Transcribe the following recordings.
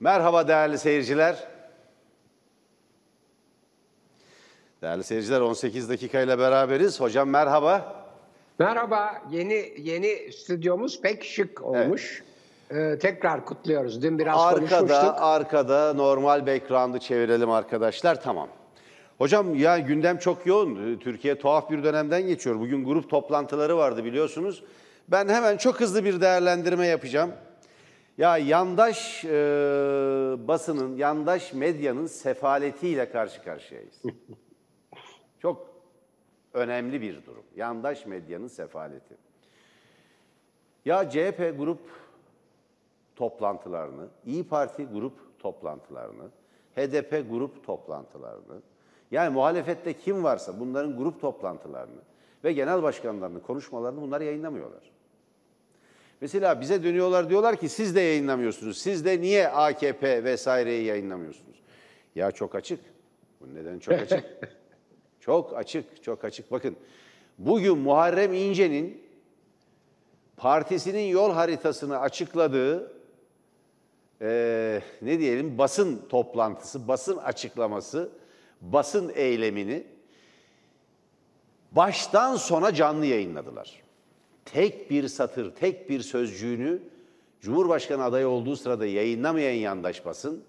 Merhaba değerli seyirciler. Değerli seyirciler 18 dakikayla beraberiz. Hocam merhaba. Merhaba, yeni yeni stüdyomuz pek şık olmuş. Ee, tekrar kutluyoruz. Dün biraz konuşmuştuk. Arkada, arkada normal background'ı çevirelim arkadaşlar. Tamam. Hocam ya gündem çok yoğun. Türkiye tuhaf bir dönemden geçiyor. Bugün grup toplantıları vardı biliyorsunuz. Ben hemen çok hızlı bir değerlendirme yapacağım. Ya yandaş e, basının, yandaş medyanın sefaletiyle karşı karşıyayız. Çok önemli bir durum. Yandaş medyanın sefaleti. Ya CHP grup toplantılarını, İyi Parti grup toplantılarını, HDP grup toplantılarını, yani muhalefette kim varsa bunların grup toplantılarını ve genel başkanlarının konuşmalarını bunlar yayınlamıyorlar. Mesela bize dönüyorlar diyorlar ki siz de yayınlamıyorsunuz. Siz de niye AKP vesaireyi yayınlamıyorsunuz? Ya çok açık. Bu neden çok açık? çok açık, çok açık. Bakın bugün Muharrem İnce'nin partisinin yol haritasını açıkladığı e, ne diyelim basın toplantısı, basın açıklaması, basın eylemini baştan sona canlı yayınladılar. Tek bir satır, tek bir sözcüğünü Cumhurbaşkanı adayı olduğu sırada yayınlamayan yandaş basın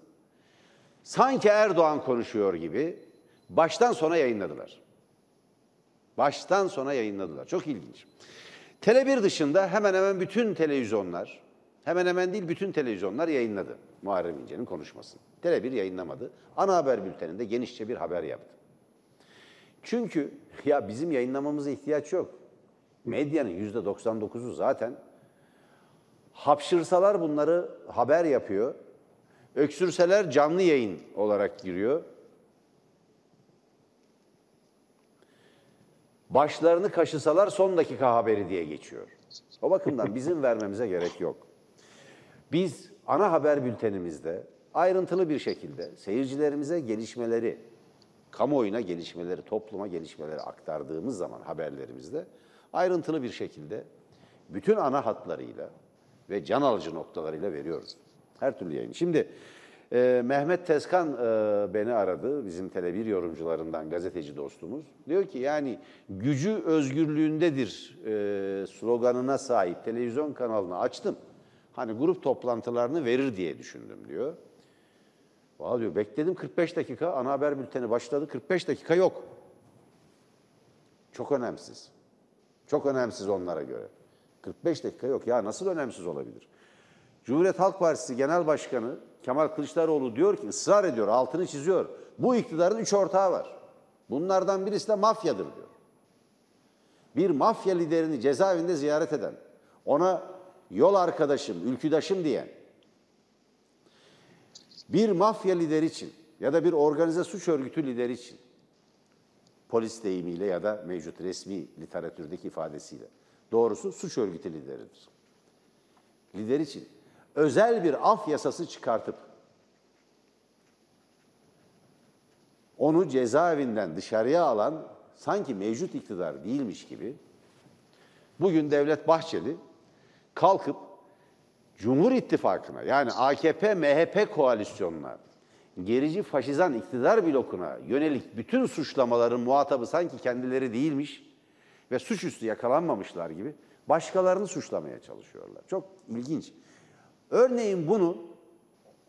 sanki Erdoğan konuşuyor gibi baştan sona yayınladılar. Baştan sona yayınladılar. Çok ilginç. Tele1 dışında hemen hemen bütün televizyonlar, hemen hemen değil bütün televizyonlar yayınladı Muharrem İnce'nin konuşmasını. Tele1 yayınlamadı. Ana haber bülteninde genişçe bir haber yaptı. Çünkü ya bizim yayınlamamıza ihtiyaç yok. Medyanın yüzde 99'u zaten hapşırsalar bunları haber yapıyor. Öksürseler canlı yayın olarak giriyor. Başlarını kaşısalar son dakika haberi diye geçiyor. O bakımdan bizim vermemize gerek yok. Biz ana haber bültenimizde ayrıntılı bir şekilde seyircilerimize gelişmeleri, kamuoyuna gelişmeleri, topluma gelişmeleri aktardığımız zaman haberlerimizde ayrıntılı bir şekilde bütün ana hatlarıyla ve can alıcı noktalarıyla veriyoruz. Her türlü yayın. Şimdi e, Mehmet Tezkan e, beni aradı, bizim Tele1 yorumcularından gazeteci dostumuz. Diyor ki yani gücü özgürlüğündedir e, sloganına sahip televizyon kanalını açtım. Hani grup toplantılarını verir diye düşündüm diyor. Valla diyor bekledim 45 dakika ana haber bülteni başladı 45 dakika yok. Çok önemsiz. Çok önemsiz onlara göre. 45 dakika yok. Ya nasıl önemsiz olabilir? Cumhuriyet Halk Partisi Genel Başkanı Kemal Kılıçdaroğlu diyor ki, ısrar ediyor, altını çiziyor. Bu iktidarın üç ortağı var. Bunlardan birisi de mafyadır diyor. Bir mafya liderini cezaevinde ziyaret eden, ona yol arkadaşım, ülküdaşım diyen, bir mafya lideri için ya da bir organize suç örgütü lideri için polis deyimiyle ya da mevcut resmi literatürdeki ifadesiyle. Doğrusu suç örgütü lideridir. Lider için özel bir af yasası çıkartıp onu cezaevinden dışarıya alan sanki mevcut iktidar değilmiş gibi bugün Devlet Bahçeli kalkıp Cumhur İttifakı'na yani AKP MHP koalisyonuna gerici faşizan iktidar blokuna yönelik bütün suçlamaların muhatabı sanki kendileri değilmiş ve suçüstü yakalanmamışlar gibi başkalarını suçlamaya çalışıyorlar. Çok ilginç. Örneğin bunu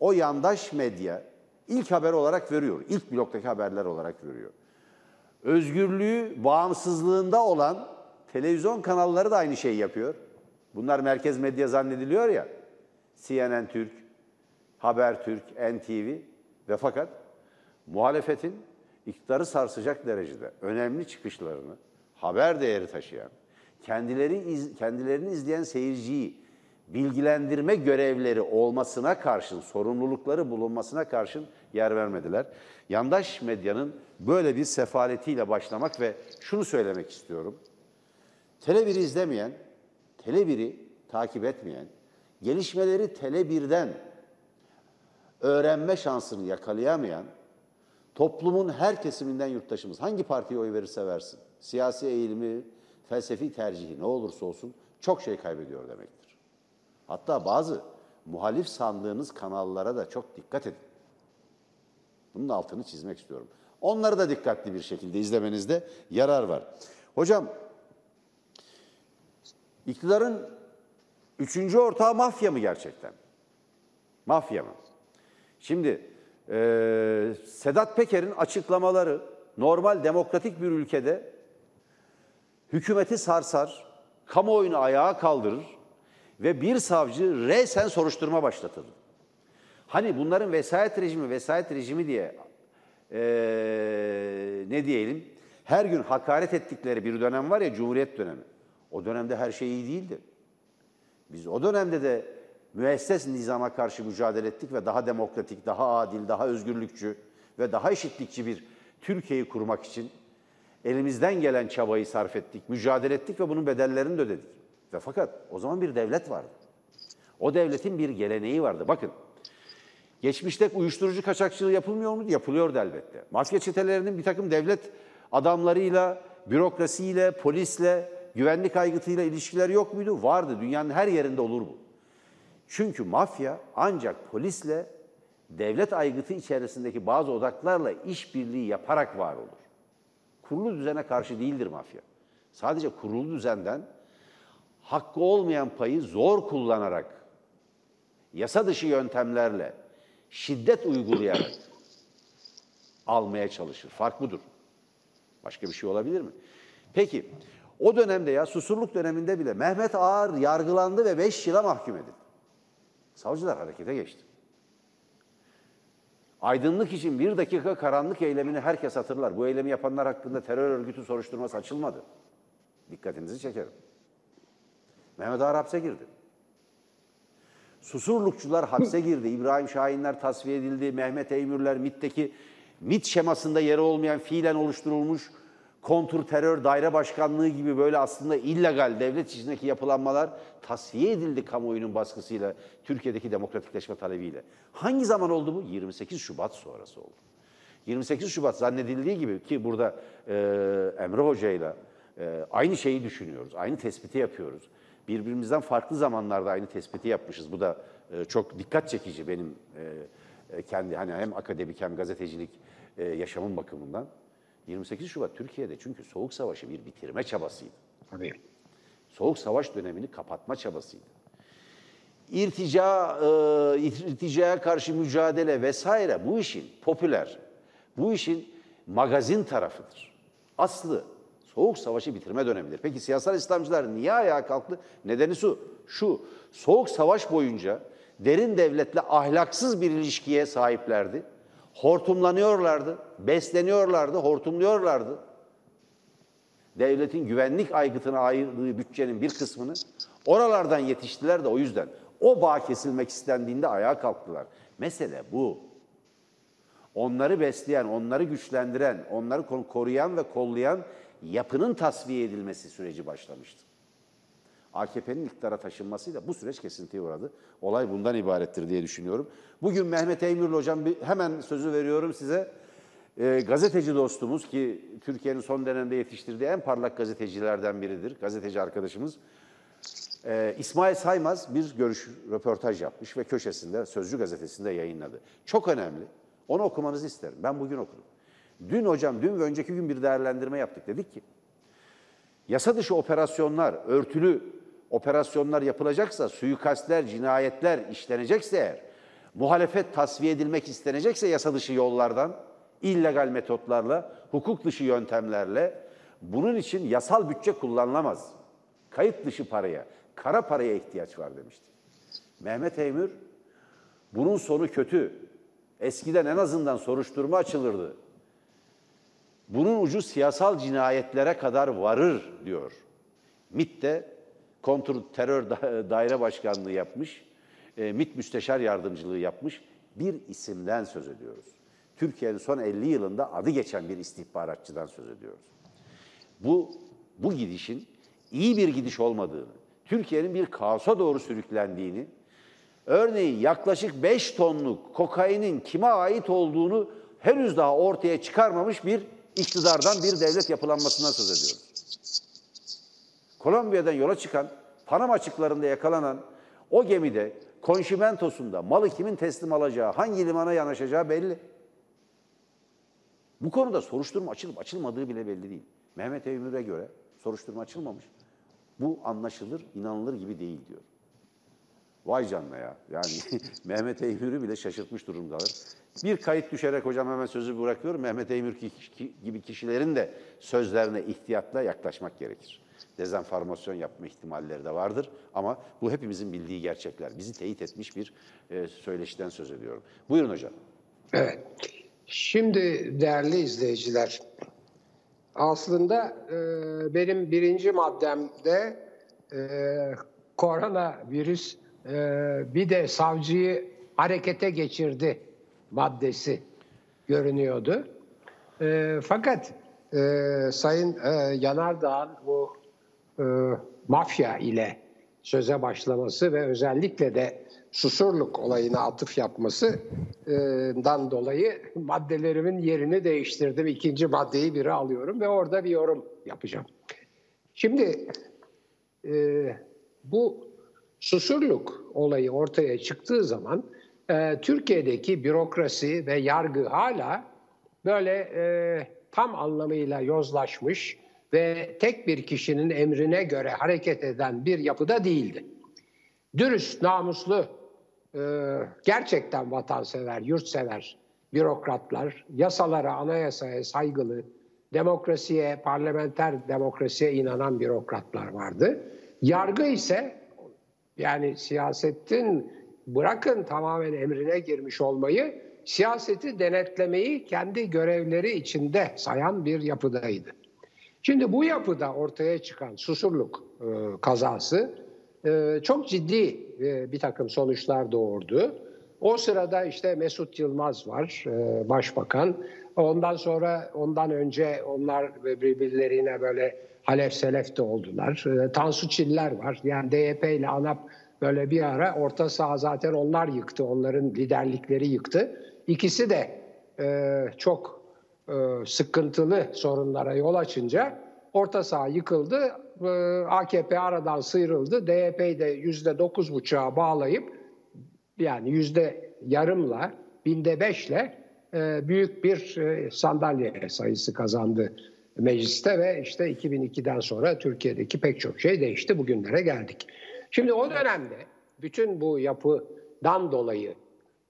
o yandaş medya ilk haber olarak veriyor. İlk bloktaki haberler olarak veriyor. Özgürlüğü bağımsızlığında olan televizyon kanalları da aynı şeyi yapıyor. Bunlar merkez medya zannediliyor ya. CNN Türk, Haber Türk, NTV ve fakat muhalefetin iktidarı sarsacak derecede önemli çıkışlarını haber değeri taşıyan, kendileri iz, kendilerini izleyen seyirciyi bilgilendirme görevleri olmasına karşın, sorumlulukları bulunmasına karşın yer vermediler. Yandaş medyanın böyle bir sefaletiyle başlamak ve şunu söylemek istiyorum. Tele1'i izlemeyen, Tele1'i takip etmeyen, gelişmeleri Tele1'den öğrenme şansını yakalayamayan toplumun her kesiminden yurttaşımız hangi partiye oy verirse versin, siyasi eğilimi, felsefi tercihi ne olursa olsun çok şey kaybediyor demektir. Hatta bazı muhalif sandığınız kanallara da çok dikkat edin. Bunun altını çizmek istiyorum. Onları da dikkatli bir şekilde izlemenizde yarar var. Hocam, iktidarın üçüncü ortağı mafya mı gerçekten? Mafya mı? Şimdi e, Sedat Peker'in açıklamaları normal demokratik bir ülkede hükümeti sarsar, kamuoyunu ayağa kaldırır ve bir savcı resen soruşturma başlatır. Hani bunların vesayet rejimi, vesayet rejimi diye e, ne diyelim her gün hakaret ettikleri bir dönem var ya Cumhuriyet dönemi. O dönemde her şey iyi değildi. Biz o dönemde de müesses nizama karşı mücadele ettik ve daha demokratik, daha adil, daha özgürlükçü ve daha eşitlikçi bir Türkiye'yi kurmak için elimizden gelen çabayı sarf ettik, mücadele ettik ve bunun bedellerini de ödedik. Ve fakat o zaman bir devlet vardı. O devletin bir geleneği vardı. Bakın, geçmişte uyuşturucu kaçakçılığı yapılmıyor muydu? Yapılıyordu elbette. Mafya çetelerinin bir takım devlet adamlarıyla, bürokrasiyle, polisle, güvenlik aygıtıyla ilişkileri yok muydu? Vardı. Dünyanın her yerinde olur bu. Çünkü mafya ancak polisle, devlet aygıtı içerisindeki bazı odaklarla işbirliği yaparak var olur. Kurulu düzene karşı değildir mafya. Sadece kurulu düzenden hakkı olmayan payı zor kullanarak, yasa dışı yöntemlerle, şiddet uygulayarak almaya çalışır. Fark budur. Başka bir şey olabilir mi? Peki, o dönemde ya susurluk döneminde bile Mehmet Ağar yargılandı ve 5 yıla mahkum edildi. Savcılar harekete geçti. Aydınlık için bir dakika karanlık eylemini herkes hatırlar. Bu eylemi yapanlar hakkında terör örgütü soruşturması açılmadı. Dikkatinizi çekerim. Mehmet Ağar hapse girdi. Susurlukçular hapse girdi. İbrahim Şahinler tasfiye edildi. Mehmet Eymürler MİT'teki MİT şemasında yeri olmayan fiilen oluşturulmuş kontur terör daire başkanlığı gibi böyle aslında illegal devlet içindeki yapılanmalar tasfiye edildi kamuoyunun baskısıyla, Türkiye'deki demokratikleşme talebiyle. Hangi zaman oldu bu? 28 Şubat sonrası oldu. 28 Şubat zannedildiği gibi ki burada e, Emre Hoca'yla e, aynı şeyi düşünüyoruz, aynı tespiti yapıyoruz. Birbirimizden farklı zamanlarda aynı tespiti yapmışız. Bu da e, çok dikkat çekici benim e, kendi hani hem akademik hem gazetecilik e, yaşamın bakımından. 28 Şubat Türkiye'de çünkü Soğuk Savaşı bir bitirme çabasıydı. Tabii. Soğuk Savaş dönemini kapatma çabasıydı. İrtica, e, irticaya karşı mücadele vesaire bu işin popüler, bu işin magazin tarafıdır. Aslı Soğuk Savaşı bitirme dönemidir. Peki siyasal İslamcılar niye ayağa kalktı? Nedeni şu, şu Soğuk Savaş boyunca derin devletle ahlaksız bir ilişkiye sahiplerdi. Hortumlanıyorlardı, besleniyorlardı, hortumluyorlardı. Devletin güvenlik aygıtına ayırdığı bütçenin bir kısmını oralardan yetiştiler de o yüzden. O bağ kesilmek istendiğinde ayağa kalktılar. Mesele bu. Onları besleyen, onları güçlendiren, onları koruyan ve kollayan yapının tasfiye edilmesi süreci başlamıştı. AKP'nin iktidara taşınmasıyla bu süreç kesintiye uğradı. Olay bundan ibarettir diye düşünüyorum. Bugün Mehmet Eymürlü hocam bir, hemen sözü veriyorum size. E, gazeteci dostumuz ki Türkiye'nin son dönemde yetiştirdiği en parlak gazetecilerden biridir. Gazeteci arkadaşımız. E, İsmail Saymaz bir görüş, röportaj yapmış ve köşesinde Sözcü gazetesinde yayınladı. Çok önemli. Onu okumanızı isterim. Ben bugün okudum. Dün hocam, dün ve önceki gün bir değerlendirme yaptık. Dedik ki, yasa dışı operasyonlar, örtülü operasyonlar yapılacaksa, suikastler, cinayetler işlenecekse eğer, muhalefet tasfiye edilmek istenecekse yasa dışı yollardan, illegal metotlarla, hukuk dışı yöntemlerle, bunun için yasal bütçe kullanılamaz. Kayıt dışı paraya, kara paraya ihtiyaç var demişti. Mehmet Eymür, bunun sonu kötü. Eskiden en azından soruşturma açılırdı. Bunun ucu siyasal cinayetlere kadar varır diyor. MİT de kontur terör daire başkanlığı yapmış, e, MİT müsteşar yardımcılığı yapmış bir isimden söz ediyoruz. Türkiye'nin son 50 yılında adı geçen bir istihbaratçıdan söz ediyoruz. Bu, bu gidişin iyi bir gidiş olmadığını, Türkiye'nin bir kaosa doğru sürüklendiğini, örneğin yaklaşık 5 tonluk kokainin kime ait olduğunu henüz daha ortaya çıkarmamış bir iktidardan bir devlet yapılanmasından söz ediyoruz. Kolombiya'dan yola çıkan, Panama açıklarında yakalanan o gemide konşimentosunda malı kimin teslim alacağı, hangi limana yanaşacağı belli. Bu konuda soruşturma açılıp açılmadığı bile belli değil. Mehmet Eymür'e göre soruşturma açılmamış. Bu anlaşılır, inanılır gibi değil diyor. Vay canına ya. Yani Mehmet Eymür'ü bile şaşırtmış durumdalar. Bir kayıt düşerek hocam hemen sözü bırakıyorum. Mehmet Eymür gibi kişilerin de sözlerine ihtiyatla yaklaşmak gerekir. Dezenformasyon yapma ihtimalleri de vardır. Ama bu hepimizin bildiği gerçekler. Bizi teyit etmiş bir e, söyleşiden söz ediyorum. Buyurun hocam. Evet. Şimdi değerli izleyiciler, aslında e, benim birinci maddemde e, koronavirüs e, bir de savcıyı harekete geçirdi maddesi görünüyordu. E, fakat e, Sayın e, Yanardağ'ın bu e, mafya ile söze başlaması ve özellikle de Susurluk olayına atıf yapmasından dolayı maddelerimin yerini değiştirdim. İkinci maddeyi biri alıyorum ve orada bir yorum yapacağım. Şimdi e, bu Susurluk olayı ortaya çıktığı zaman e, Türkiye'deki bürokrasi ve yargı hala böyle e, tam anlamıyla yozlaşmış ve tek bir kişinin emrine göre hareket eden bir yapıda değildi. Dürüst, namuslu, e, gerçekten vatansever, yurtsever bürokratlar, yasalara, anayasaya saygılı, demokrasiye, parlamenter demokrasiye inanan bürokratlar vardı. Yargı ise yani siyasetin bırakın tamamen emrine girmiş olmayı, siyaseti denetlemeyi kendi görevleri içinde sayan bir yapıdaydı. Şimdi bu yapıda ortaya çıkan Susurluk e, kazası e, çok ciddi e, bir takım sonuçlar doğurdu. O sırada işte Mesut Yılmaz var, başbakan. Ondan sonra ondan önce onlar birbirlerine böyle halef selef de oldular. Tansu Çiller var. Yani DYP ile ANAP böyle bir ara orta saha zaten onlar yıktı. Onların liderlikleri yıktı. İkisi de çok sıkıntılı sorunlara yol açınca orta saha yıkıldı. E, AKP aradan sıyrıldı. DYP'yi de yüzde dokuz buçuğa bağlayıp yani yüzde yarımla, binde beşle e, büyük bir e, sandalye sayısı kazandı mecliste ve işte 2002'den sonra Türkiye'deki pek çok şey değişti. Bugünlere geldik. Şimdi o dönemde bütün bu yapıdan dolayı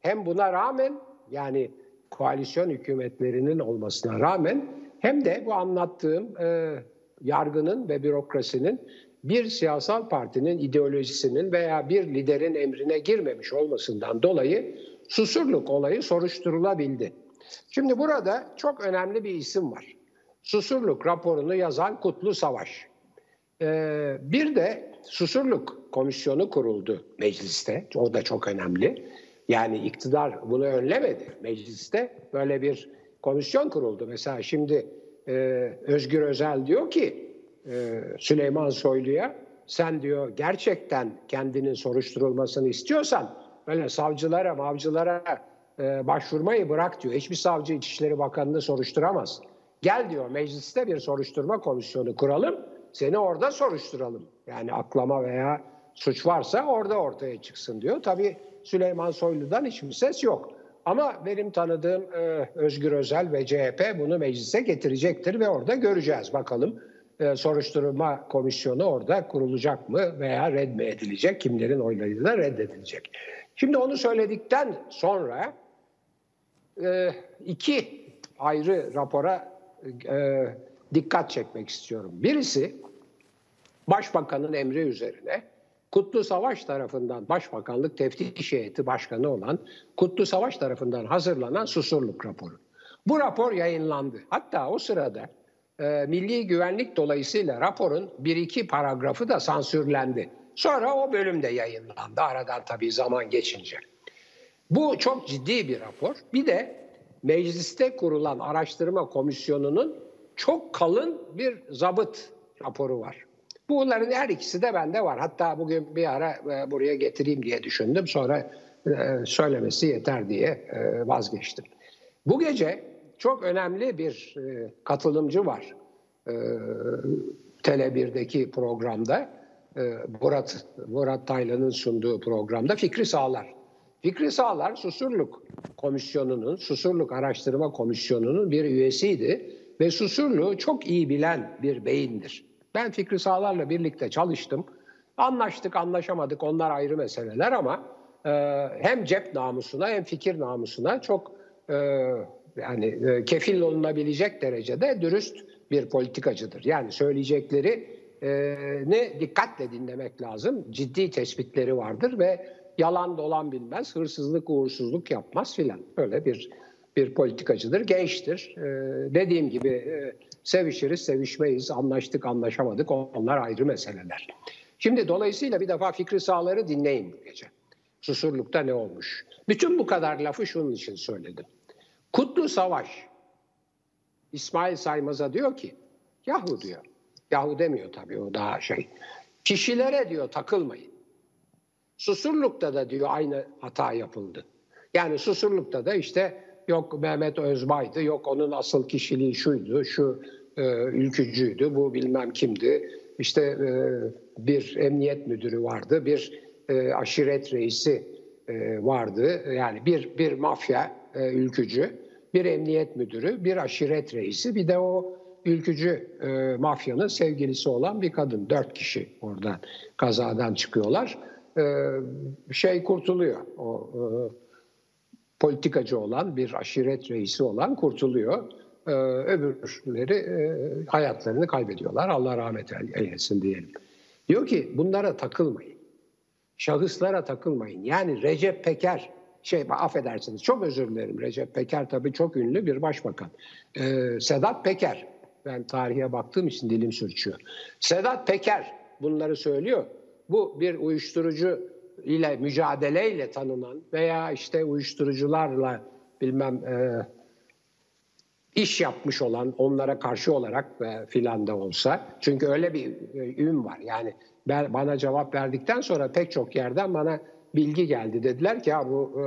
hem buna rağmen yani koalisyon hükümetlerinin olmasına rağmen hem de bu anlattığım e, yargının ve bürokrasinin bir siyasal partinin ideolojisinin veya bir liderin emrine girmemiş olmasından dolayı Susurluk olayı soruşturulabildi. Şimdi burada çok önemli bir isim var. Susurluk raporunu yazan Kutlu Savaş. Ee, bir de Susurluk Komisyonu kuruldu mecliste. O da çok önemli. Yani iktidar bunu önlemedi. Mecliste böyle bir komisyon kuruldu. Mesela şimdi e, Özgür Özel diyor ki e, Süleyman Soylu'ya sen diyor gerçekten kendinin soruşturulmasını istiyorsan böyle savcılara, mavcılara e, başvurmayı bırak diyor. Hiçbir savcı İçişleri Bakanı'nı soruşturamaz. Gel diyor mecliste bir soruşturma komisyonu kuralım. Seni orada soruşturalım. Yani aklama veya suç varsa orada ortaya çıksın diyor. Tabii Süleyman Soylu'dan hiçbir ses yok. Ama benim tanıdığım e, Özgür Özel ve CHP bunu meclise getirecektir ve orada göreceğiz bakalım. E, soruşturma komisyonu orada kurulacak mı veya red mi edilecek? Kimlerin oylarıyla reddedilecek? Şimdi onu söyledikten sonra e, iki ayrı rapora e, dikkat çekmek istiyorum. Birisi Başbakanın emri üzerine Kutlu Savaş tarafından Başbakanlık Teftiş Heyeti Başkanı olan Kutlu Savaş tarafından hazırlanan Susurluk raporu. Bu rapor yayınlandı. Hatta o sırada e, milli güvenlik dolayısıyla raporun bir iki paragrafı da sansürlendi. Sonra o bölüm de yayınlandı aradan tabii zaman geçince. Bu çok ciddi bir rapor. Bir de mecliste kurulan araştırma komisyonunun çok kalın bir zabıt raporu var. Bunların her ikisi de bende var. Hatta bugün bir ara e, buraya getireyim diye düşündüm. Sonra e, söylemesi yeter diye e, vazgeçtim. Bu gece çok önemli bir katılımcı var. Tele 1'deki programda. Murat, Murat Taylan'ın sunduğu programda Fikri Sağlar. Fikri Sağlar Susurluk Komisyonu'nun, Susurluk Araştırma Komisyonu'nun bir üyesiydi ve Susurluğu çok iyi bilen bir beyindir. Ben Fikri Sağlar'la birlikte çalıştım. Anlaştık, anlaşamadık onlar ayrı meseleler ama e, hem cep namusuna hem fikir namusuna çok e, yani e, kefil olunabilecek derecede dürüst bir politikacıdır. Yani söyleyecekleri e, ne dikkatle dinlemek lazım. Ciddi tespitleri vardır ve yalan dolan bilmez, hırsızlık, uğursuzluk yapmaz filan. Öyle bir bir politikacıdır, gençtir. E, dediğim gibi e, sevişiriz, sevişmeyiz, anlaştık, anlaşamadık. Onlar ayrı meseleler. Şimdi dolayısıyla bir defa Fikri Sağlar'ı dinleyin bu gece. Susurluk'ta ne olmuş? Bütün bu kadar lafı şunun için söyledim. Kutlu Savaş İsmail Saymaz'a diyor ki yahu diyor. Yahu demiyor tabii o daha şey. Kişilere diyor takılmayın. Susurluk'ta da diyor aynı hata yapıldı. Yani Susurluk'ta da işte yok Mehmet Özbay'dı, yok onun asıl kişiliği şuydu, şu e, ülkücüydü, bu bilmem kimdi. İşte e, bir emniyet müdürü vardı, bir e, aşiret reisi e, vardı. Yani bir bir mafya e, ülkücü, bir emniyet müdürü, bir aşiret reisi, bir de o ülkücü e, mafyanın sevgilisi olan bir kadın. Dört kişi oradan kazadan çıkıyorlar. E, şey kurtuluyor. O e, politikacı olan bir aşiret reisi olan kurtuluyor. E, öbürleri e, hayatlarını kaybediyorlar. Allah rahmet eylesin diyelim. Diyor ki bunlara takılmayın. Şahıslara takılmayın. Yani Recep Peker şey affedersiniz çok özür dilerim Recep Peker tabii çok ünlü bir başbakan. Ee, Sedat Peker ben tarihe baktığım için dilim sürçüyor. Sedat Peker bunları söylüyor. Bu bir uyuşturucu ile mücadeleyle tanınan veya işte uyuşturucularla bilmem e, iş yapmış olan onlara karşı olarak e, filan da olsa çünkü öyle bir e, ün var yani ben, bana cevap verdikten sonra pek çok yerden bana bilgi geldi. Dediler ki ya bu e,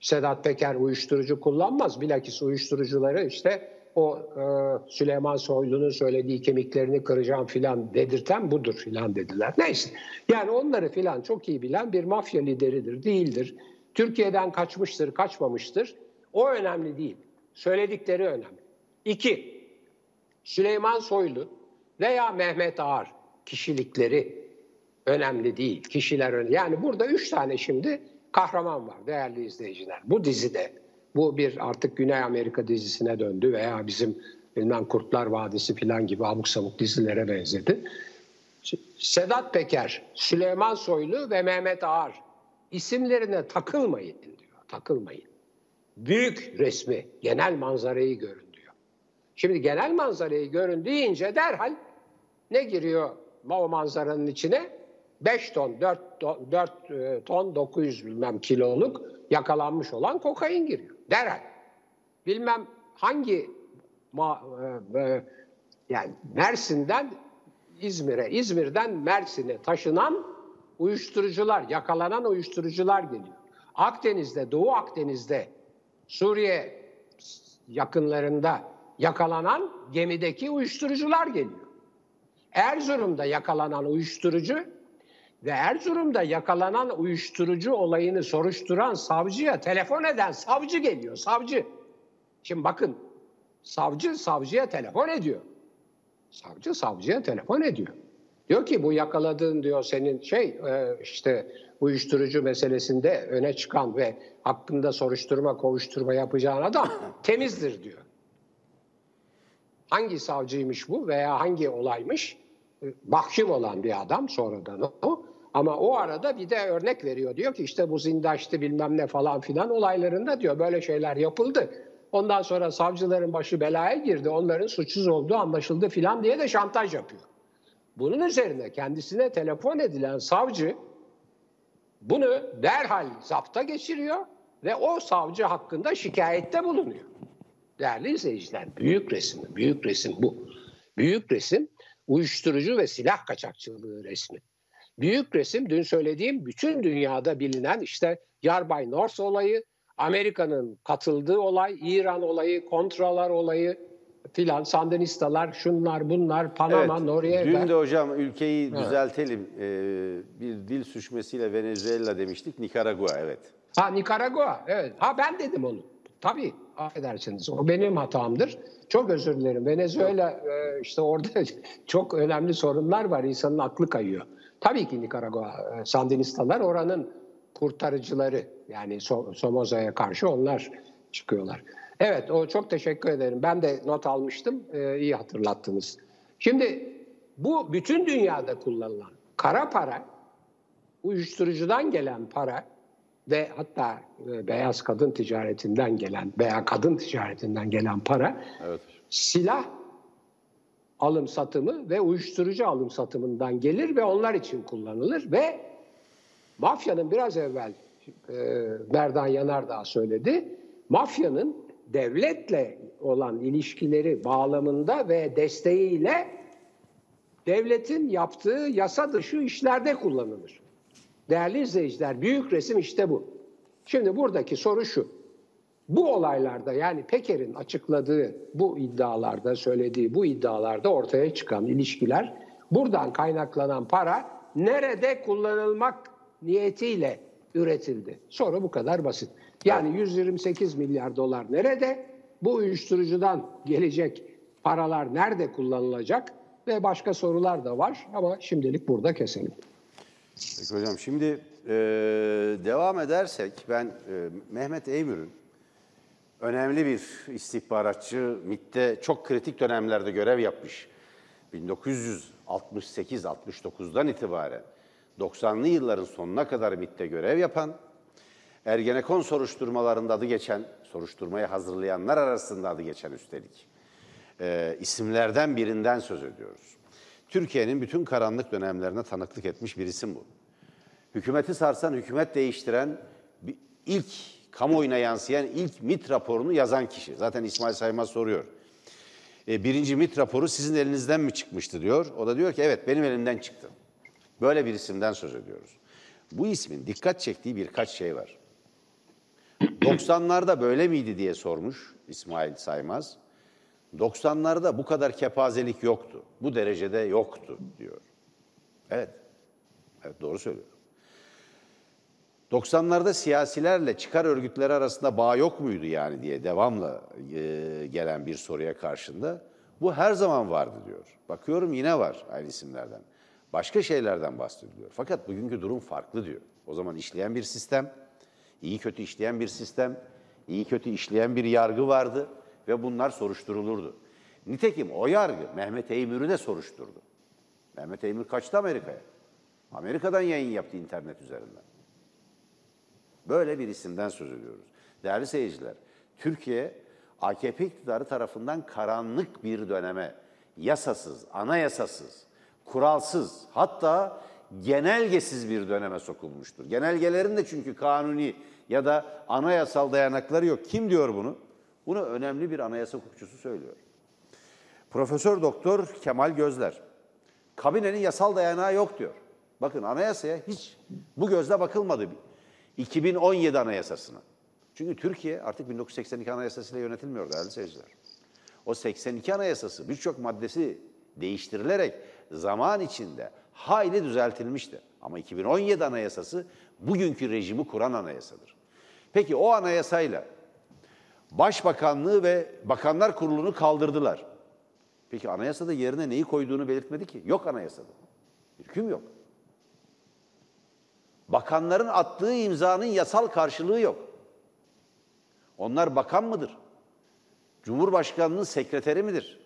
Sedat Peker uyuşturucu kullanmaz. Bilakis uyuşturucuları işte o e, Süleyman Soylu'nun söylediği kemiklerini kıracağım filan dedirten budur filan dediler. Neyse yani onları filan çok iyi bilen bir mafya lideridir, değildir. Türkiye'den kaçmıştır, kaçmamıştır. O önemli değil. Söyledikleri önemli. İki, Süleyman Soylu veya Mehmet Ağar kişilikleri önemli değil. Kişiler önemli. Yani burada üç tane şimdi kahraman var değerli izleyiciler. Bu dizide bu bir artık Güney Amerika dizisine döndü veya bizim bilmem Kurtlar Vadisi falan gibi abuk sabuk dizilere benzedi. Sedat Peker, Süleyman Soylu ve Mehmet Ağar isimlerine takılmayın diyor. Takılmayın. Büyük resmi, genel manzarayı görün diyor. Şimdi genel manzarayı görün deyince derhal ne giriyor o manzaranın içine? 5 ton, 4, 4 e, ton 900 bilmem kiloluk yakalanmış olan kokain giriyor. Derhal. Bilmem hangi ma, e, e, yani Mersin'den İzmir'e, İzmir'den Mersin'e taşınan uyuşturucular, yakalanan uyuşturucular geliyor. Akdeniz'de, Doğu Akdeniz'de, Suriye yakınlarında yakalanan gemideki uyuşturucular geliyor. Erzurum'da yakalanan uyuşturucu ve Erzurum'da yakalanan uyuşturucu olayını soruşturan savcıya telefon eden savcı geliyor. Savcı. Şimdi bakın savcı savcıya telefon ediyor. Savcı savcıya telefon ediyor. Diyor ki bu yakaladığın diyor senin şey e, işte uyuşturucu meselesinde öne çıkan ve hakkında soruşturma kovuşturma yapacağın adam temizdir diyor. Hangi savcıymış bu veya hangi olaymış? E, mahkum olan bir adam sonradan o. Ama o arada bir de örnek veriyor. Diyor ki işte bu zindaştı bilmem ne falan filan olaylarında diyor böyle şeyler yapıldı. Ondan sonra savcıların başı belaya girdi. Onların suçsuz olduğu anlaşıldı filan diye de şantaj yapıyor. Bunun üzerine kendisine telefon edilen savcı bunu derhal zapta geçiriyor ve o savcı hakkında şikayette bulunuyor. Değerli izleyiciler, büyük resim, büyük resim bu. Büyük resim uyuşturucu ve silah kaçakçılığı resmi. Büyük resim dün söylediğim bütün dünyada bilinen işte Yarbay North olayı, Amerika'nın katıldığı olay, İran olayı, kontralar olayı, filan Sandinistalar, şunlar bunlar, Panama, Evet, Noriega. Dün de hocam ülkeyi düzeltelim. Ee, bir dil suçmasıyla Venezuela demiştik. Nikaragua evet. Ha Nikaragua, evet. Ha ben dedim onu. Tabii, affedersiniz. O benim hatamdır. Çok özür dilerim. Venezuela e, işte orada çok önemli sorunlar var. İnsanın aklı kayıyor. Tabii ki Nikaragua, e, Sandinistalar oranın kurtarıcıları. Yani So- Somoza'ya karşı onlar çıkıyorlar. Evet, o çok teşekkür ederim. Ben de not almıştım. E, iyi hatırlattınız. Şimdi bu bütün dünyada kullanılan kara para uyuşturucudan gelen para ve hatta e, beyaz kadın ticaretinden gelen veya kadın ticaretinden gelen para Evet. silah alım satımı ve uyuşturucu alım satımından gelir ve onlar için kullanılır ve mafyanın biraz evvel e, Merdan Yanardağ söyledi. Mafyanın devletle olan ilişkileri bağlamında ve desteğiyle devletin yaptığı yasa dışı işlerde kullanılır. Değerli izleyiciler, büyük resim işte bu. Şimdi buradaki soru şu. Bu olaylarda yani Peker'in açıkladığı bu iddialarda, söylediği bu iddialarda ortaya çıkan ilişkiler, buradan kaynaklanan para nerede kullanılmak niyetiyle üretildi? Soru bu kadar basit. Yani 128 milyar dolar nerede? Bu uyuşturucudan gelecek paralar nerede kullanılacak? Ve başka sorular da var ama şimdilik burada keselim. Peki hocam şimdi e, devam edersek ben e, Mehmet Eymür'ün önemli bir istihbaratçı MİT'te çok kritik dönemlerde görev yapmış. 1968-69'dan itibaren 90'lı yılların sonuna kadar MİT'te görev yapan, Ergenekon soruşturmalarında adı geçen, soruşturmayı hazırlayanlar arasında adı geçen üstelik e, isimlerden birinden söz ediyoruz. Türkiye'nin bütün karanlık dönemlerine tanıklık etmiş bir isim bu. Hükümeti sarsan, hükümet değiştiren, bir- ilk kamuoyuna yansıyan ilk MIT raporunu yazan kişi. Zaten İsmail Saymaz soruyor. E, birinci MIT raporu sizin elinizden mi çıkmıştı diyor. O da diyor ki evet benim elimden çıktı. Böyle bir isimden söz ediyoruz. Bu ismin dikkat çektiği birkaç şey var. 90'larda böyle miydi diye sormuş İsmail Saymaz. 90'larda bu kadar kepazelik yoktu. Bu derecede yoktu diyor. Evet. Evet doğru söylüyor. 90'larda siyasilerle çıkar örgütleri arasında bağ yok muydu yani diye devamla e, gelen bir soruya karşında bu her zaman vardı diyor. Bakıyorum yine var aynı isimlerden. Başka şeylerden bahsediliyor. Fakat bugünkü durum farklı diyor. O zaman işleyen bir sistem, iyi kötü işleyen bir sistem, iyi kötü işleyen bir yargı vardı ve bunlar soruşturulurdu. Nitekim o yargı Mehmet Eymür'ü de soruşturdu. Mehmet Eymür kaçtı Amerika'ya. Amerika'dan yayın yaptı internet üzerinden. Böyle bir isimden söz ediyoruz. Değerli seyirciler, Türkiye AKP iktidarı tarafından karanlık bir döneme, yasasız, anayasasız, kuralsız, hatta genelgesiz bir döneme sokulmuştur. Genelgelerin de çünkü kanuni ya da anayasal dayanakları yok. Kim diyor bunu? Bunu önemli bir anayasa hukukçusu söylüyor. Profesör Doktor Kemal Gözler. Kabinenin yasal dayanağı yok diyor. Bakın anayasaya hiç bu gözle bakılmadı. 2017 anayasasına. Çünkü Türkiye artık 1982 anayasasıyla yönetilmiyor değerli seyirciler. O 82 anayasası birçok maddesi değiştirilerek zaman içinde hayli düzeltilmişti. Ama 2017 anayasası bugünkü rejimi kuran anayasadır. Peki o anayasayla Başbakanlığı ve Bakanlar Kurulu'nu kaldırdılar. Peki anayasada yerine neyi koyduğunu belirtmedi ki. Yok anayasada. Hüküm yok. Bakanların attığı imzanın yasal karşılığı yok. Onlar bakan mıdır? Cumhurbaşkanının sekreteri midir?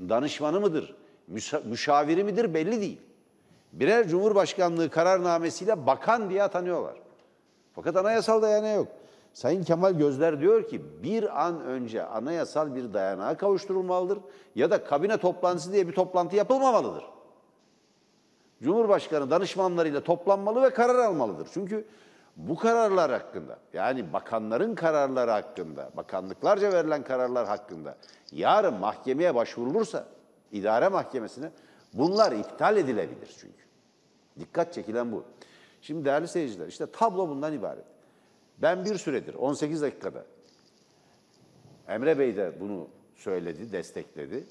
Danışmanı mıdır? Müşaviri midir belli değil. Birer Cumhurbaşkanlığı kararnamesiyle bakan diye atanıyorlar. Fakat anayasal dayanağı yok. Sayın Kemal Gözler diyor ki bir an önce anayasal bir dayanağa kavuşturulmalıdır ya da kabine toplantısı diye bir toplantı yapılmamalıdır. Cumhurbaşkanı danışmanlarıyla toplanmalı ve karar almalıdır. Çünkü bu kararlar hakkında yani bakanların kararları hakkında, bakanlıklarca verilen kararlar hakkında yarın mahkemeye başvurulursa idare mahkemesine bunlar iptal edilebilir çünkü. Dikkat çekilen bu. Şimdi değerli seyirciler işte tablo bundan ibaret. Ben bir süredir 18 dakikada Emre Bey de bunu söyledi, destekledi.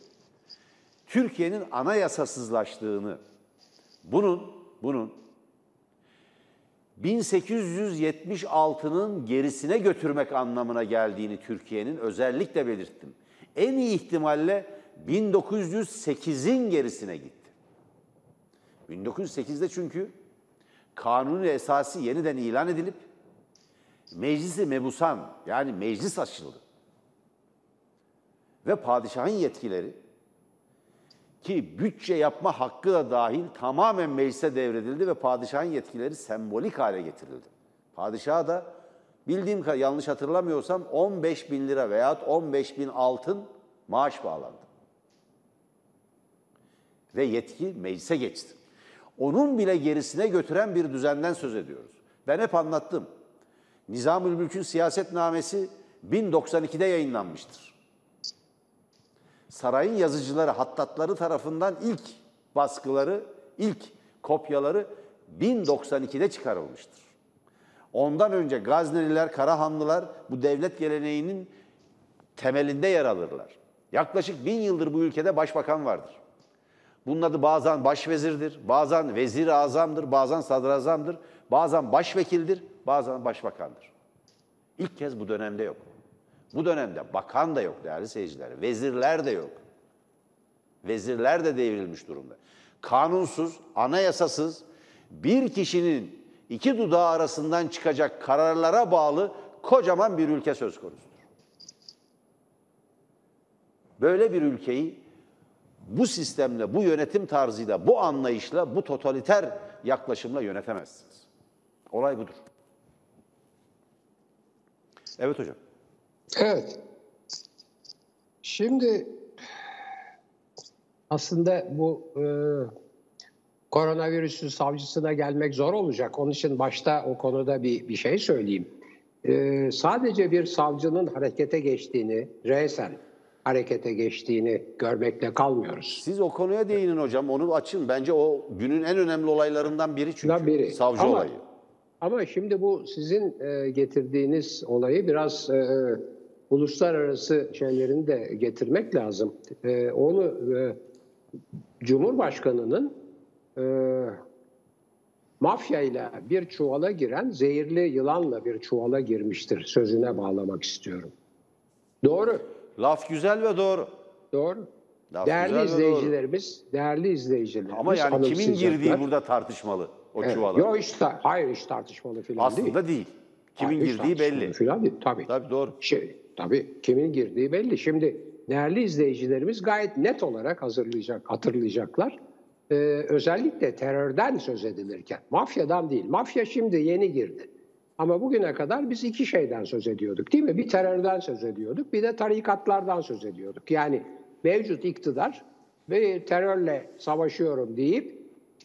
Türkiye'nin anayasasızlaştığını, bunun bunun 1876'nın gerisine götürmek anlamına geldiğini Türkiye'nin özellikle belirttim. En iyi ihtimalle 1908'in gerisine gitti. 1908'de çünkü kanuni esası yeniden ilan edilip meclisi mebusan yani meclis açıldı. Ve padişahın yetkileri ki bütçe yapma hakkı da dahil tamamen meclise devredildi ve padişahın yetkileri sembolik hale getirildi. Padişaha da bildiğim kadar yanlış hatırlamıyorsam 15 bin lira veyahut 15 bin altın maaş bağlandı. Ve yetki meclise geçti. Onun bile gerisine götüren bir düzenden söz ediyoruz. Ben hep anlattım. Nizamül Mülk'ün siyasetnamesi 1092'de yayınlanmıştır sarayın yazıcıları, hattatları tarafından ilk baskıları, ilk kopyaları 1092'de çıkarılmıştır. Ondan önce Gazneliler, Karahanlılar bu devlet geleneğinin temelinde yer alırlar. Yaklaşık bin yıldır bu ülkede başbakan vardır. Bunun adı bazen başvezirdir, bazen vezir azamdır, bazen sadrazamdır, bazen başvekildir, bazen başbakandır. İlk kez bu dönemde yok. Bu dönemde bakan da yok değerli seyirciler. Vezirler de yok. Vezirler de devrilmiş durumda. Kanunsuz, anayasasız bir kişinin iki dudağı arasından çıkacak kararlara bağlı kocaman bir ülke söz konusudur. Böyle bir ülkeyi bu sistemle, bu yönetim tarzıyla, bu anlayışla, bu totaliter yaklaşımla yönetemezsiniz. Olay budur. Evet hocam. Evet. Şimdi aslında bu e, koronavirüsün savcısına gelmek zor olacak. Onun için başta o konuda bir, bir şey söyleyeyim. E, sadece bir savcının harekete geçtiğini, resen harekete geçtiğini görmekle kalmıyoruz. Siz o konuya değinin hocam, onu açın. Bence o günün en önemli olaylarından biri çünkü. Biri. Savcı Ama- olayı. Ama şimdi bu sizin e, getirdiğiniz olayı biraz e, uluslararası şeylerini de getirmek lazım. E, onu e, Cumhurbaşkanı'nın e, mafyayla bir çuvala giren zehirli yılanla bir çuvala girmiştir sözüne bağlamak istiyorum. Doğru, Laf güzel ve doğru. doğru. Laf değerli ve doğru. izleyicilerimiz, değerli izleyicilerimiz Ama yani kimin girdiği burada tartışmalı o Evet. çuvala. Yok ta- hayır hiç tartışmalı falan değil. Aslında değil. Kimin Hayır, girdiği belli. Falan değil. Tabii. Tabii doğru. Şey, tabii kimin girdiği belli. Şimdi değerli izleyicilerimiz gayet net olarak hazırlayacak, hatırlayacaklar. Ee, özellikle terörden söz edilirken, mafyadan değil. Mafya şimdi yeni girdi. Ama bugüne kadar biz iki şeyden söz ediyorduk değil mi? Bir terörden söz ediyorduk, bir de tarikatlardan söz ediyorduk. Yani mevcut iktidar ve terörle savaşıyorum deyip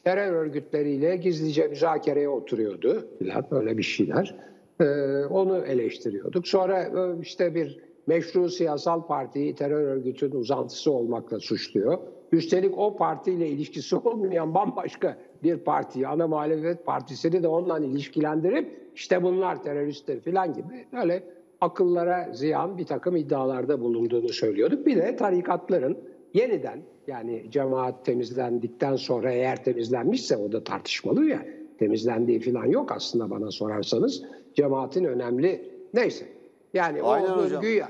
terör örgütleriyle gizlice müzakereye oturuyordu filan böyle bir şeyler. Ee, onu eleştiriyorduk. Sonra e, işte bir meşru siyasal partiyi terör örgütünün uzantısı olmakla suçluyor. Üstelik o partiyle ilişkisi olmayan bambaşka bir partiyi, ana muhalefet partisini de onunla ilişkilendirip işte bunlar teröristler filan gibi öyle akıllara ziyan bir takım iddialarda bulunduğunu söylüyorduk. Bir de tarikatların yeniden yani cemaat temizlendikten sonra eğer temizlenmişse o da tartışmalı ya temizlendiği falan yok aslında bana sorarsanız cemaatin önemli neyse yani Aynen o hocam. güya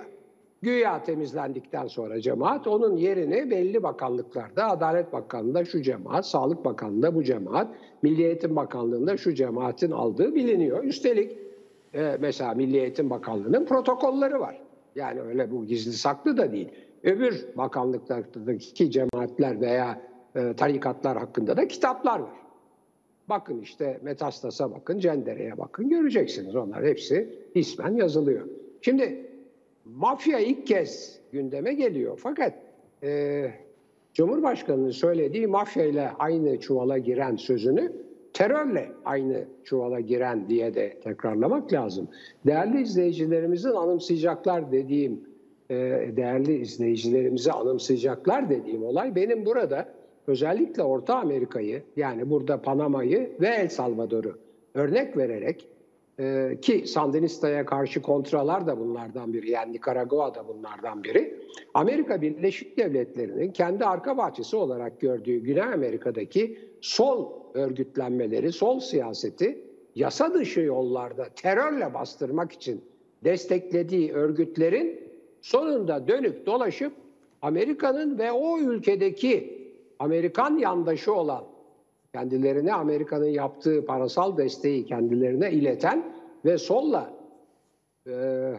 güya temizlendikten sonra cemaat onun yerini belli bakanlıklarda Adalet Bakanlığı'nda şu cemaat, Sağlık Bakanlığı'nda bu cemaat, Milli Eğitim Bakanlığı'nda şu cemaatin aldığı biliniyor. Üstelik e, mesela Milli Eğitim Bakanlığı'nın protokolleri var. Yani öyle bu gizli saklı da değil. Öbür bakanlıklardaki cemaatler veya e, tarikatlar hakkında da kitaplar var. Bakın işte Metastas'a bakın, Cendere'ye bakın göreceksiniz. Onlar hepsi ismen yazılıyor. Şimdi mafya ilk kez gündeme geliyor. Fakat e, Cumhurbaşkanı'nın söylediği mafya ile aynı çuvala giren sözünü terörle aynı çuvala giren diye de tekrarlamak lazım. Değerli izleyicilerimizin anımsayacaklar dediğim, e, değerli izleyicilerimizi anımsayacaklar dediğim olay benim burada özellikle Orta Amerika'yı yani burada Panama'yı ve El Salvador'u örnek vererek e, ki Sandinista'ya karşı kontralar da bunlardan biri. Yani Nikaragua da bunlardan biri. Amerika Birleşik Devletleri'nin kendi arka bahçesi olarak gördüğü Güney Amerika'daki sol örgütlenmeleri, sol siyaseti yasa dışı yollarda terörle bastırmak için desteklediği örgütlerin sonunda dönüp dolaşıp Amerika'nın ve o ülkedeki Amerikan yandaşı olan kendilerine Amerika'nın yaptığı parasal desteği kendilerine ileten ve solla e,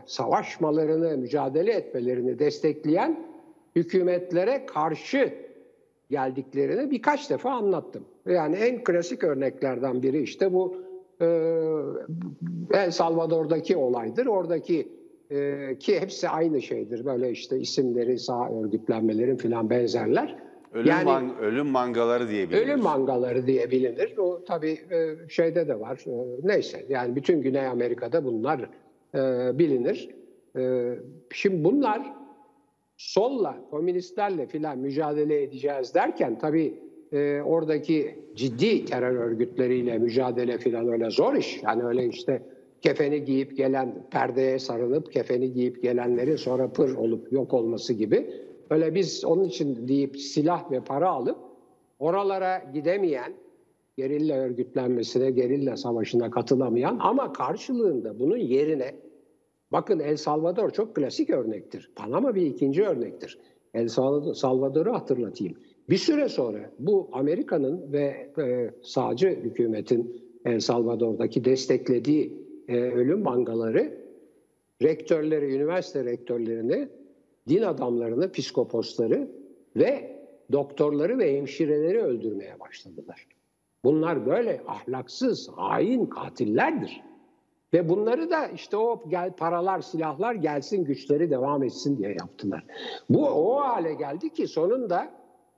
savaşmalarını, mücadele etmelerini destekleyen hükümetlere karşı geldiklerini birkaç defa anlattım. Yani en klasik örneklerden biri işte bu e, El Salvador'daki olaydır. Oradaki e, ki hepsi aynı şeydir. Böyle işte isimleri, sağ örgütlenmelerin filan benzerler. Ölüm, yani man- ölüm mangaları diye biliriz. ölüm mangaları diye bilinir. O tabii e, şeyde de var. E, neyse yani bütün Güney Amerika'da bunlar e, bilinir. Şimdi bunlar solla, komünistlerle filan mücadele edeceğiz derken tabii oradaki ciddi terör örgütleriyle mücadele filan öyle zor iş. Yani öyle işte kefeni giyip gelen, perdeye sarılıp kefeni giyip gelenlerin sonra pır olup yok olması gibi. Öyle biz onun için deyip silah ve para alıp oralara gidemeyen, gerilla örgütlenmesine, gerilla savaşına katılamayan ama karşılığında bunun yerine Bakın El Salvador çok klasik örnektir. Panama bir ikinci örnektir. El Salvador'u hatırlatayım. Bir süre sonra bu Amerika'nın ve e, sağcı hükümetin El Salvador'daki desteklediği e, ölüm mangaları rektörleri, üniversite rektörlerini, din adamlarını, psikoposları ve doktorları ve hemşireleri öldürmeye başladılar. Bunlar böyle ahlaksız, hain katillerdir. Ve bunları da işte o gel paralar, silahlar gelsin, güçleri devam etsin diye yaptılar. Bu o hale geldi ki sonunda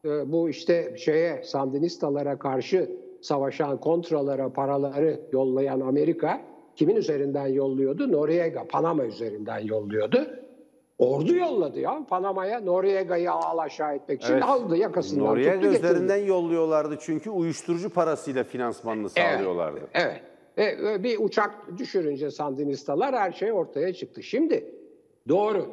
e, bu işte şeye Sandinistalara karşı savaşan kontralara paraları yollayan Amerika kimin üzerinden yolluyordu? Noriega, Panama üzerinden yolluyordu. Ordu yolladı ya Panama'ya Noriega'yı al aşağı etmek için Evet. aldı yakasından Noriega tuttu getirdi. üzerinden yolluyorlardı çünkü uyuşturucu parasıyla finansmanını sağlıyorlardı. Evet. evet. E, bir uçak düşürünce Sandinistalar her şey ortaya çıktı. Şimdi doğru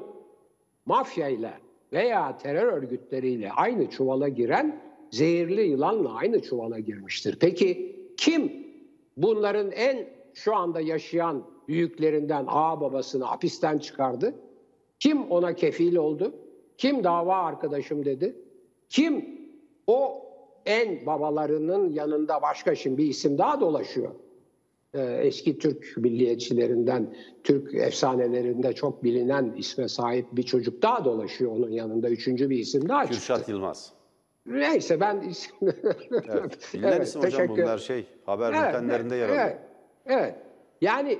mafyayla veya terör örgütleriyle aynı çuvala giren zehirli yılanla aynı çuvala girmiştir. Peki kim bunların en şu anda yaşayan büyüklerinden ağ babasını hapisten çıkardı? Kim ona kefil oldu? Kim dava arkadaşım dedi? Kim o en babalarının yanında başka şimdi bir isim daha dolaşıyor. Ee, eski Türk milliyetçilerinden, Türk efsanelerinde çok bilinen isme sahip bir çocuk daha dolaşıyor onun yanında. Üçüncü bir isim daha çıktı. Kürşat Yılmaz. Neyse ben isim... Evet. Bilinen isim hocam teşekkür- bunlar şey haber Evet, bültenlerinde yer alıyor. Evet, evet. Yani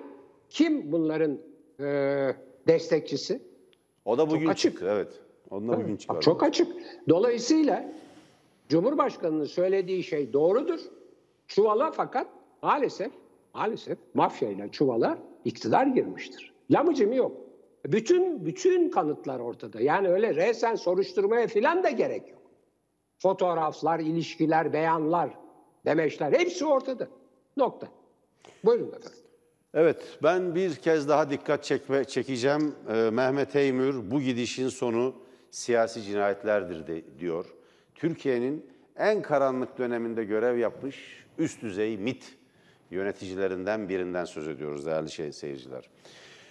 kim bunların e, destekçisi? O da bugün açık. çıktı evet. Onun da bugün çıkardı. çok açık. Dolayısıyla Cumhurbaşkanı'nın söylediği şey doğrudur. Çuvala fakat maalesef maalesef mafyayla çuvala iktidar girmiştir. Lamıcımı yok. Bütün bütün kanıtlar ortada. Yani öyle resen soruşturmaya filan da gerek yok. Fotoğraflar, ilişkiler, beyanlar, demeçler hepsi ortada. Nokta. Buyurun efendim. Evet, ben bir kez daha dikkat çekme, çekeceğim. Ee, Mehmet Eymür bu gidişin sonu siyasi cinayetlerdir de, diyor. Türkiye'nin en karanlık döneminde görev yapmış üst düzey MIT yöneticilerinden birinden söz ediyoruz değerli şey, seyirciler.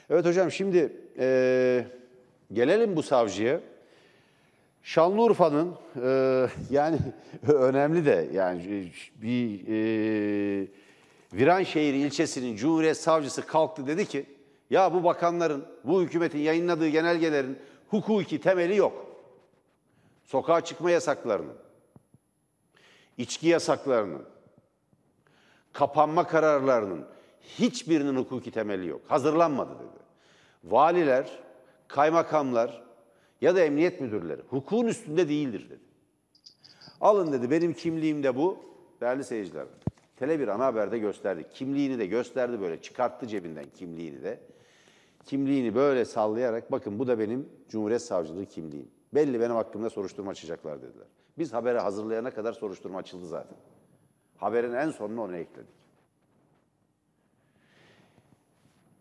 Evet hocam şimdi e, gelelim bu savcıya. Şanlıurfa'nın e, yani önemli de yani bir e, Viranşehir ilçesinin Cumhuriyet Savcısı kalktı dedi ki ya bu bakanların, bu hükümetin yayınladığı genelgelerin hukuki temeli yok. Sokağa çıkma yasaklarının, içki yasaklarının, kapanma kararlarının hiçbirinin hukuki temeli yok. Hazırlanmadı dedi. Valiler, kaymakamlar ya da emniyet müdürleri hukukun üstünde değildir dedi. Alın dedi benim kimliğim de bu. Değerli seyirciler. Tele1 ana haberde gösterdi. Kimliğini de gösterdi böyle çıkarttı cebinden kimliğini de. Kimliğini böyle sallayarak bakın bu da benim Cumhuriyet Savcılığı kimliğim. Belli benim hakkımda soruşturma açacaklar dediler. Biz haberi hazırlayana kadar soruşturma açıldı zaten. Haberin en sonunu ona ekledik.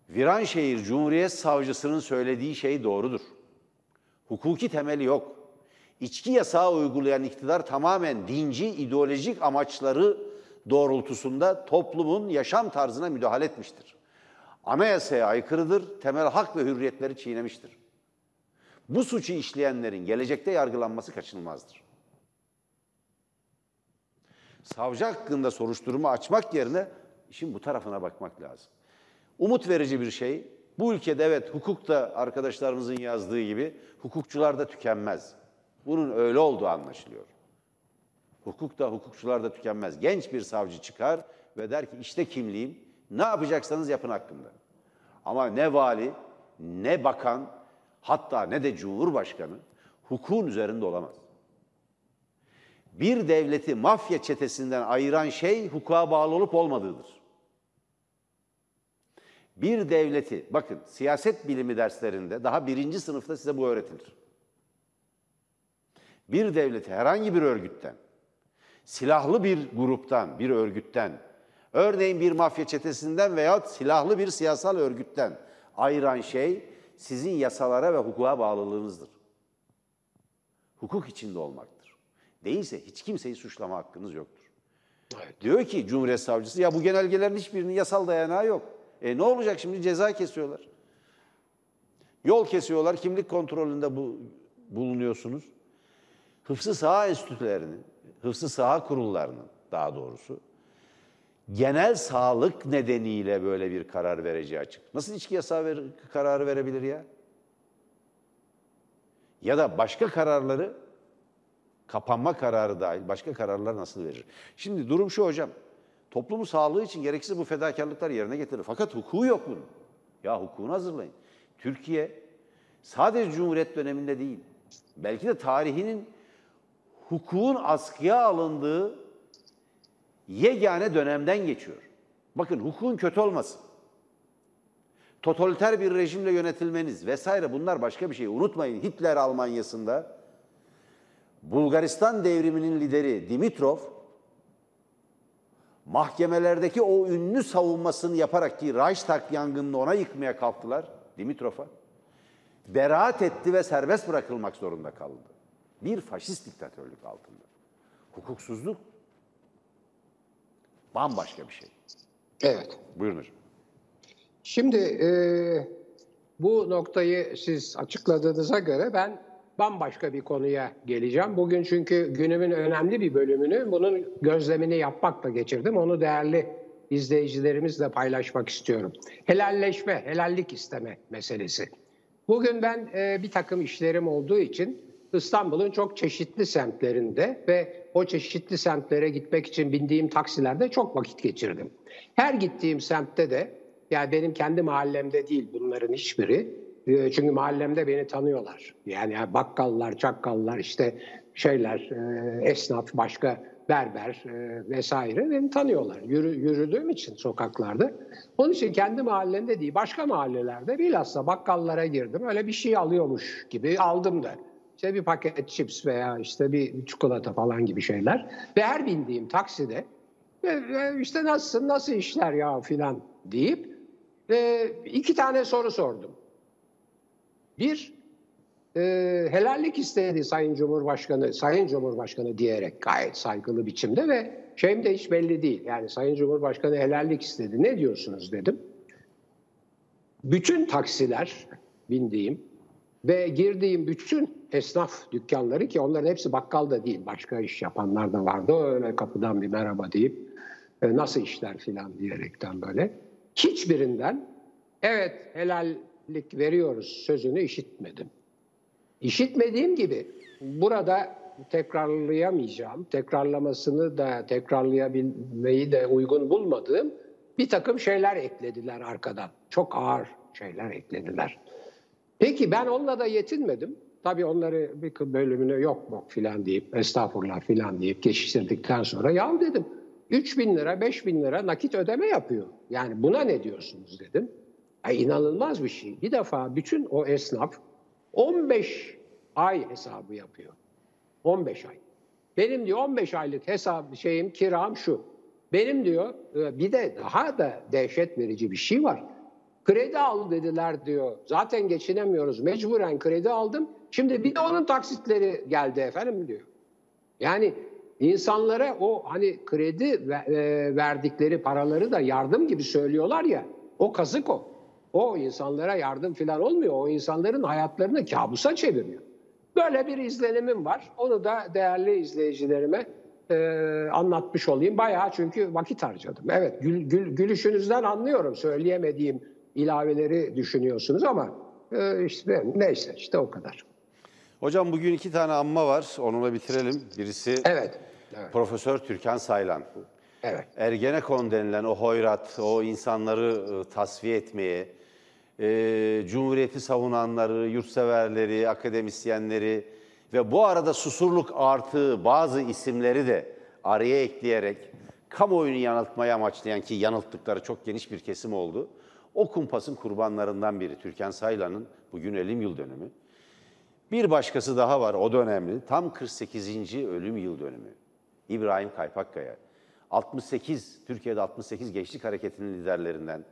Viranşehir Cumhuriyet Savcısının söylediği şey doğrudur. Hukuki temeli yok. İçki yasağı uygulayan iktidar tamamen dinci, ideolojik amaçları doğrultusunda toplumun yaşam tarzına müdahale etmiştir. Anayasaya aykırıdır, temel hak ve hürriyetleri çiğnemiştir. Bu suçu işleyenlerin gelecekte yargılanması kaçınılmazdır. Savcı hakkında soruşturma açmak yerine işin bu tarafına bakmak lazım. Umut verici bir şey. Bu ülkede evet hukuk da arkadaşlarımızın yazdığı gibi hukukçular da tükenmez. Bunun öyle olduğu anlaşılıyor. Hukuk da hukukçular da tükenmez. Genç bir savcı çıkar ve der ki işte kimliğim, ne yapacaksanız yapın hakkında. Ama ne vali, ne bakan, hatta ne de cumhurbaşkanı hukukun üzerinde olamaz. Bir devleti mafya çetesinden ayıran şey hukuka bağlı olup olmadığıdır. Bir devleti, bakın siyaset bilimi derslerinde daha birinci sınıfta size bu öğretilir. Bir devleti herhangi bir örgütten, silahlı bir gruptan, bir örgütten, örneğin bir mafya çetesinden veya silahlı bir siyasal örgütten ayıran şey sizin yasalara ve hukuka bağlılığınızdır. Hukuk içinde olmaktır. Değilse hiç kimseyi suçlama hakkınız yoktur. Evet. Diyor ki Cumhuriyet Savcısı ya bu genelgelerin hiçbirinin yasal dayanağı yok. E ne olacak şimdi ceza kesiyorlar. Yol kesiyorlar, kimlik kontrolünde bu, bulunuyorsunuz. Hıfzı saha enstitülerinin, hıfzı saha kurullarının daha doğrusu genel sağlık nedeniyle böyle bir karar vereceği açık. Nasıl içki yasağı ver, kararı verebilir ya? Ya da başka kararları kapanma kararı dahil başka kararlar nasıl verir? Şimdi durum şu hocam. Toplumun sağlığı için gereksiz bu fedakarlıklar yerine getirir. Fakat hukuku yok bunun. Ya hukukunu hazırlayın. Türkiye sadece Cumhuriyet döneminde değil, belki de tarihinin hukukun askıya alındığı yegane dönemden geçiyor. Bakın hukukun kötü olması, totaliter bir rejimle yönetilmeniz vesaire bunlar başka bir şey. Unutmayın Hitler Almanya'sında Bulgaristan devriminin lideri Dimitrov mahkemelerdeki o ünlü savunmasını yaparak ki Reichstag yangınını ona yıkmaya kalktılar Dimitrov'a. Beraat etti ve serbest bırakılmak zorunda kaldı. Bir faşist diktatörlük altında. Hukuksuzluk bambaşka bir şey. Evet. Buyurun hocam. Şimdi e, bu noktayı siz açıkladığınıza göre ben bambaşka bir konuya geleceğim. Bugün çünkü günümün önemli bir bölümünü bunun gözlemini yapmakla geçirdim. Onu değerli izleyicilerimizle paylaşmak istiyorum. Helalleşme, helallik isteme meselesi. Bugün ben e, bir takım işlerim olduğu için İstanbul'un çok çeşitli semtlerinde ve o çeşitli semtlere gitmek için bindiğim taksilerde çok vakit geçirdim. Her gittiğim semtte de yani benim kendi mahallemde değil bunların hiçbiri. E, Çünkü mahallemde beni tanıyorlar. Yani bakkallar, çakkallar, işte şeyler, e, esnaf, başka berber e, vesaire beni tanıyorlar. Yürü, yürüdüğüm için sokaklarda. Onun için kendi mahallemde değil, başka mahallelerde bilhassa bakkallara girdim. Öyle bir şey alıyormuş gibi aldım da. İşte bir paket chips veya işte bir çikolata falan gibi şeyler. Ve her bindiğim takside e, e, işte nasılsın, nasıl işler ya filan deyip e, iki tane soru sordum. Bir, e, helallik istedi Sayın Cumhurbaşkanı, Sayın Cumhurbaşkanı diyerek gayet saygılı biçimde ve şeyim de hiç belli değil. Yani Sayın Cumhurbaşkanı helallik istedi. Ne diyorsunuz dedim. Bütün taksiler bindiğim ve girdiğim bütün esnaf dükkanları ki onların hepsi bakkal da değil başka iş yapanlar da vardı. Öyle kapıdan bir merhaba deyip e, nasıl işler filan diyerekten böyle. Hiçbirinden evet helallik veriyoruz sözünü işitmedim. İşitmediğim gibi burada tekrarlayamayacağım, tekrarlamasını da tekrarlayabilmeyi de uygun bulmadığım bir takım şeyler eklediler arkadan. Çok ağır şeyler eklediler. Peki ben onunla da yetinmedim. Tabii onları bir bölümünü yok mu filan deyip estağfurullah filan deyip geçiştirdikten sonra ya dedim 3 bin lira 5 bin lira nakit ödeme yapıyor. Yani buna ne diyorsunuz dedim. Ay inanılmaz bir şey. Bir defa bütün o esnaf 15 ay hesabı yapıyor. 15 ay. Benim diyor 15 aylık hesap şeyim kiram şu. Benim diyor e, bir de daha da dehşet verici bir şey var. Kredi al dediler diyor. Zaten geçinemiyoruz. Mecburen kredi aldım. Şimdi bir de onun taksitleri geldi efendim diyor. Yani insanlara o hani kredi e, verdikleri paraları da yardım gibi söylüyorlar ya. O kazık o. O insanlara yardım falan olmuyor. O insanların hayatlarını kabusa çeviriyor. Böyle bir izlenimim var. Onu da değerli izleyicilerime e, anlatmış olayım. Bayağı çünkü vakit harcadım. Evet gül, gül, gülüşünüzden anlıyorum. Söyleyemediğim ilaveleri düşünüyorsunuz ama e, işte neyse işte o kadar. Hocam bugün iki tane anma var. Onunla bitirelim. Birisi Evet. Evet. Profesör Türkan Saylan. Evet. Ergenekon denilen o hoyrat, o insanları e, tasfiye etmeye, e, Cumhuriyeti savunanları, yurtseverleri, akademisyenleri ve bu arada susurluk artı bazı isimleri de araya ekleyerek kamuoyunu yanıltmayı amaçlayan ki yanılttıkları çok geniş bir kesim oldu. O kumpasın kurbanlarından biri Türkan Saylan'ın bugün ölüm yıl dönümü. Bir başkası daha var, o da önemli. Tam 48. ölüm yıl dönümü. İbrahim Kaypakkaya. 68, Türkiye'de 68 Gençlik Hareketi'nin liderlerinden,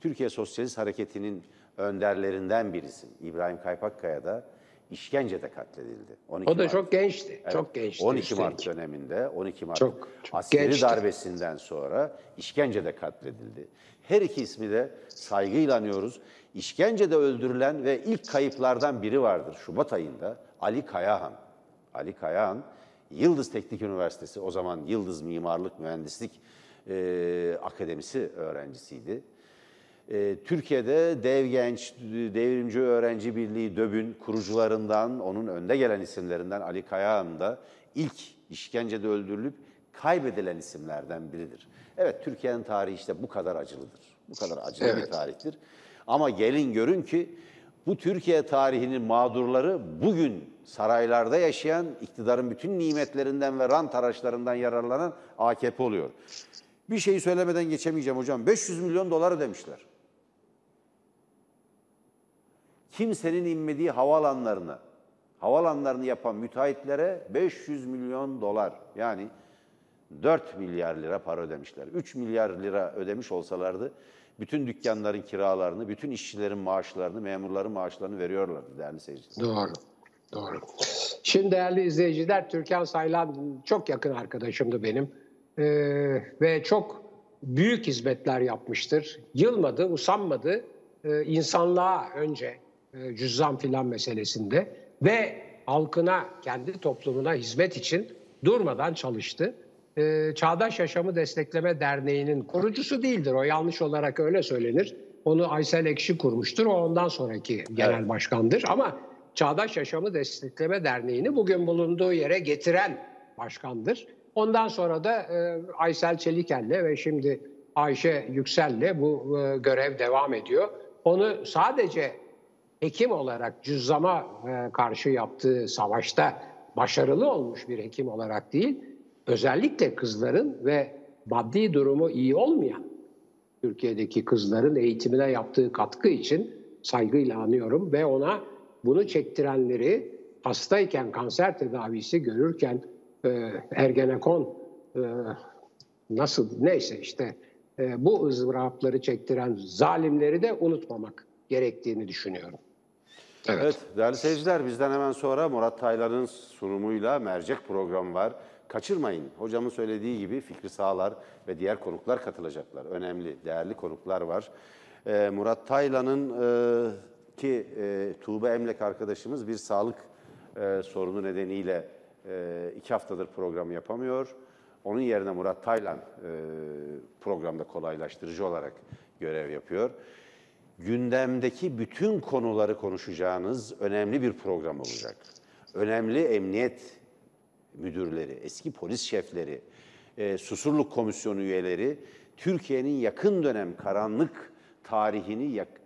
Türkiye Sosyalist Hareketi'nin önderlerinden birisi. İbrahim Kaypakkaya da işkencede katledildi. 12 O da Mart. çok gençti. Evet, Çok gençti. 12 Mart üstelik. döneminde, 12 Mart Çok- çok askeri gençti. darbesinden sonra işkencede katledildi. Her iki ismi de saygıyla anıyoruz. İşkencede öldürülen ve ilk kayıplardan biri vardır Şubat ayında Ali Kayahan. Ali Kayahan, Yıldız Teknik Üniversitesi, o zaman Yıldız Mimarlık Mühendislik e, Akademisi öğrencisiydi. Ee, Türkiye'de Dev Genç, Devrimci Öğrenci Birliği DÖB'ün kurucularından, onun önde gelen isimlerinden Ali Kayahan da ilk işkencede öldürülüp kaybedilen isimlerden biridir. Evet, Türkiye'nin tarihi işte bu kadar acılıdır. Bu kadar acılı bir Evet. tarihtir. Ama gelin görün ki bu Türkiye tarihinin mağdurları bugün saraylarda yaşayan, iktidarın bütün nimetlerinden ve rant araçlarından yararlanan AKP oluyor. Bir şeyi söylemeden geçemeyeceğim hocam. 500 milyon dolar ödemişler. Kimsenin inmediği havalanlarına, havalanlarını yapan müteahhitlere 500 milyon dolar yani 4 milyar lira para ödemişler. 3 milyar lira ödemiş olsalardı bütün dükkanların kiralarını, bütün işçilerin maaşlarını, memurların maaşlarını veriyorlardı değerli seyirciler. Doğru. Doğru. Şimdi değerli izleyiciler, Türkan Saylan çok yakın arkadaşımdı benim. Ee, ve çok büyük hizmetler yapmıştır. Yılmadı, usanmadı. Ee, insanlığa önce e, cüzzam filan meselesinde ve halkına, kendi toplumuna hizmet için durmadan çalıştı. Ee, Çağdaş Yaşamı Destekleme Derneği'nin kurucusu değildir. O yanlış olarak öyle söylenir. Onu Aysel Ekşi kurmuştur. O ondan sonraki genel Evet. başkandır. Ama Çağdaş Yaşamı Destekleme Derneği'ni bugün bulunduğu yere getiren başkandır. Ondan sonra da e, Aysel Çelikel'le ve şimdi Ayşe Yüksel'le bu e, görev devam ediyor. Onu sadece hekim olarak cüzzama e, karşı yaptığı savaşta başarılı olmuş bir hekim olarak değil, özellikle kızların ve maddi durumu iyi olmayan Türkiye'deki kızların eğitimine yaptığı katkı için saygıyla anıyorum ve ona bunu çektirenleri hastayken kanser tedavisi görürken e, Ergenekon e, nasıl neyse işte e, bu ızdırapları çektiren zalimleri de unutmamak gerektiğini düşünüyorum. Evet. Evet değerli seyirciler bizden hemen sonra Murat Taylan'ın sunumuyla mercek programı var. Kaçırmayın. Hocamın söylediği gibi Fikri Sağlar ve diğer konuklar katılacaklar. Önemli, değerli konuklar var. Ee, Murat Taylan'ın e, ki e, Tuğba Emlek arkadaşımız bir sağlık e, sorunu nedeniyle e, iki haftadır program yapamıyor. Onun yerine Murat Taylan e, programda kolaylaştırıcı olarak görev yapıyor gündemdeki bütün konuları konuşacağınız önemli bir program olacak. Önemli emniyet müdürleri, eski polis şefleri, e, Susurluk Komisyonu üyeleri Türkiye'nin yakın dönem karanlık tarihini yak-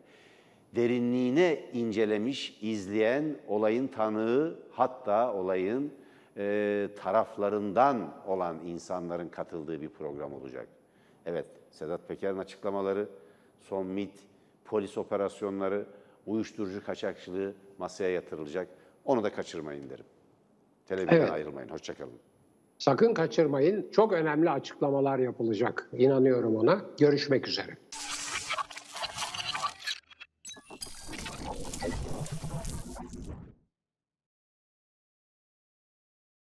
derinliğine incelemiş, izleyen, olayın tanığı hatta olayın e, taraflarından olan insanların katıldığı bir program olacak. Evet, Sedat Peker'in açıklamaları, son MIT, polis operasyonları, uyuşturucu kaçakçılığı masaya yatırılacak. Onu da kaçırmayın derim. Televizyona Evet. ayrılmayın. Hoşçakalın. Sakın kaçırmayın. Çok önemli açıklamalar yapılacak. İnanıyorum ona. Görüşmek üzere.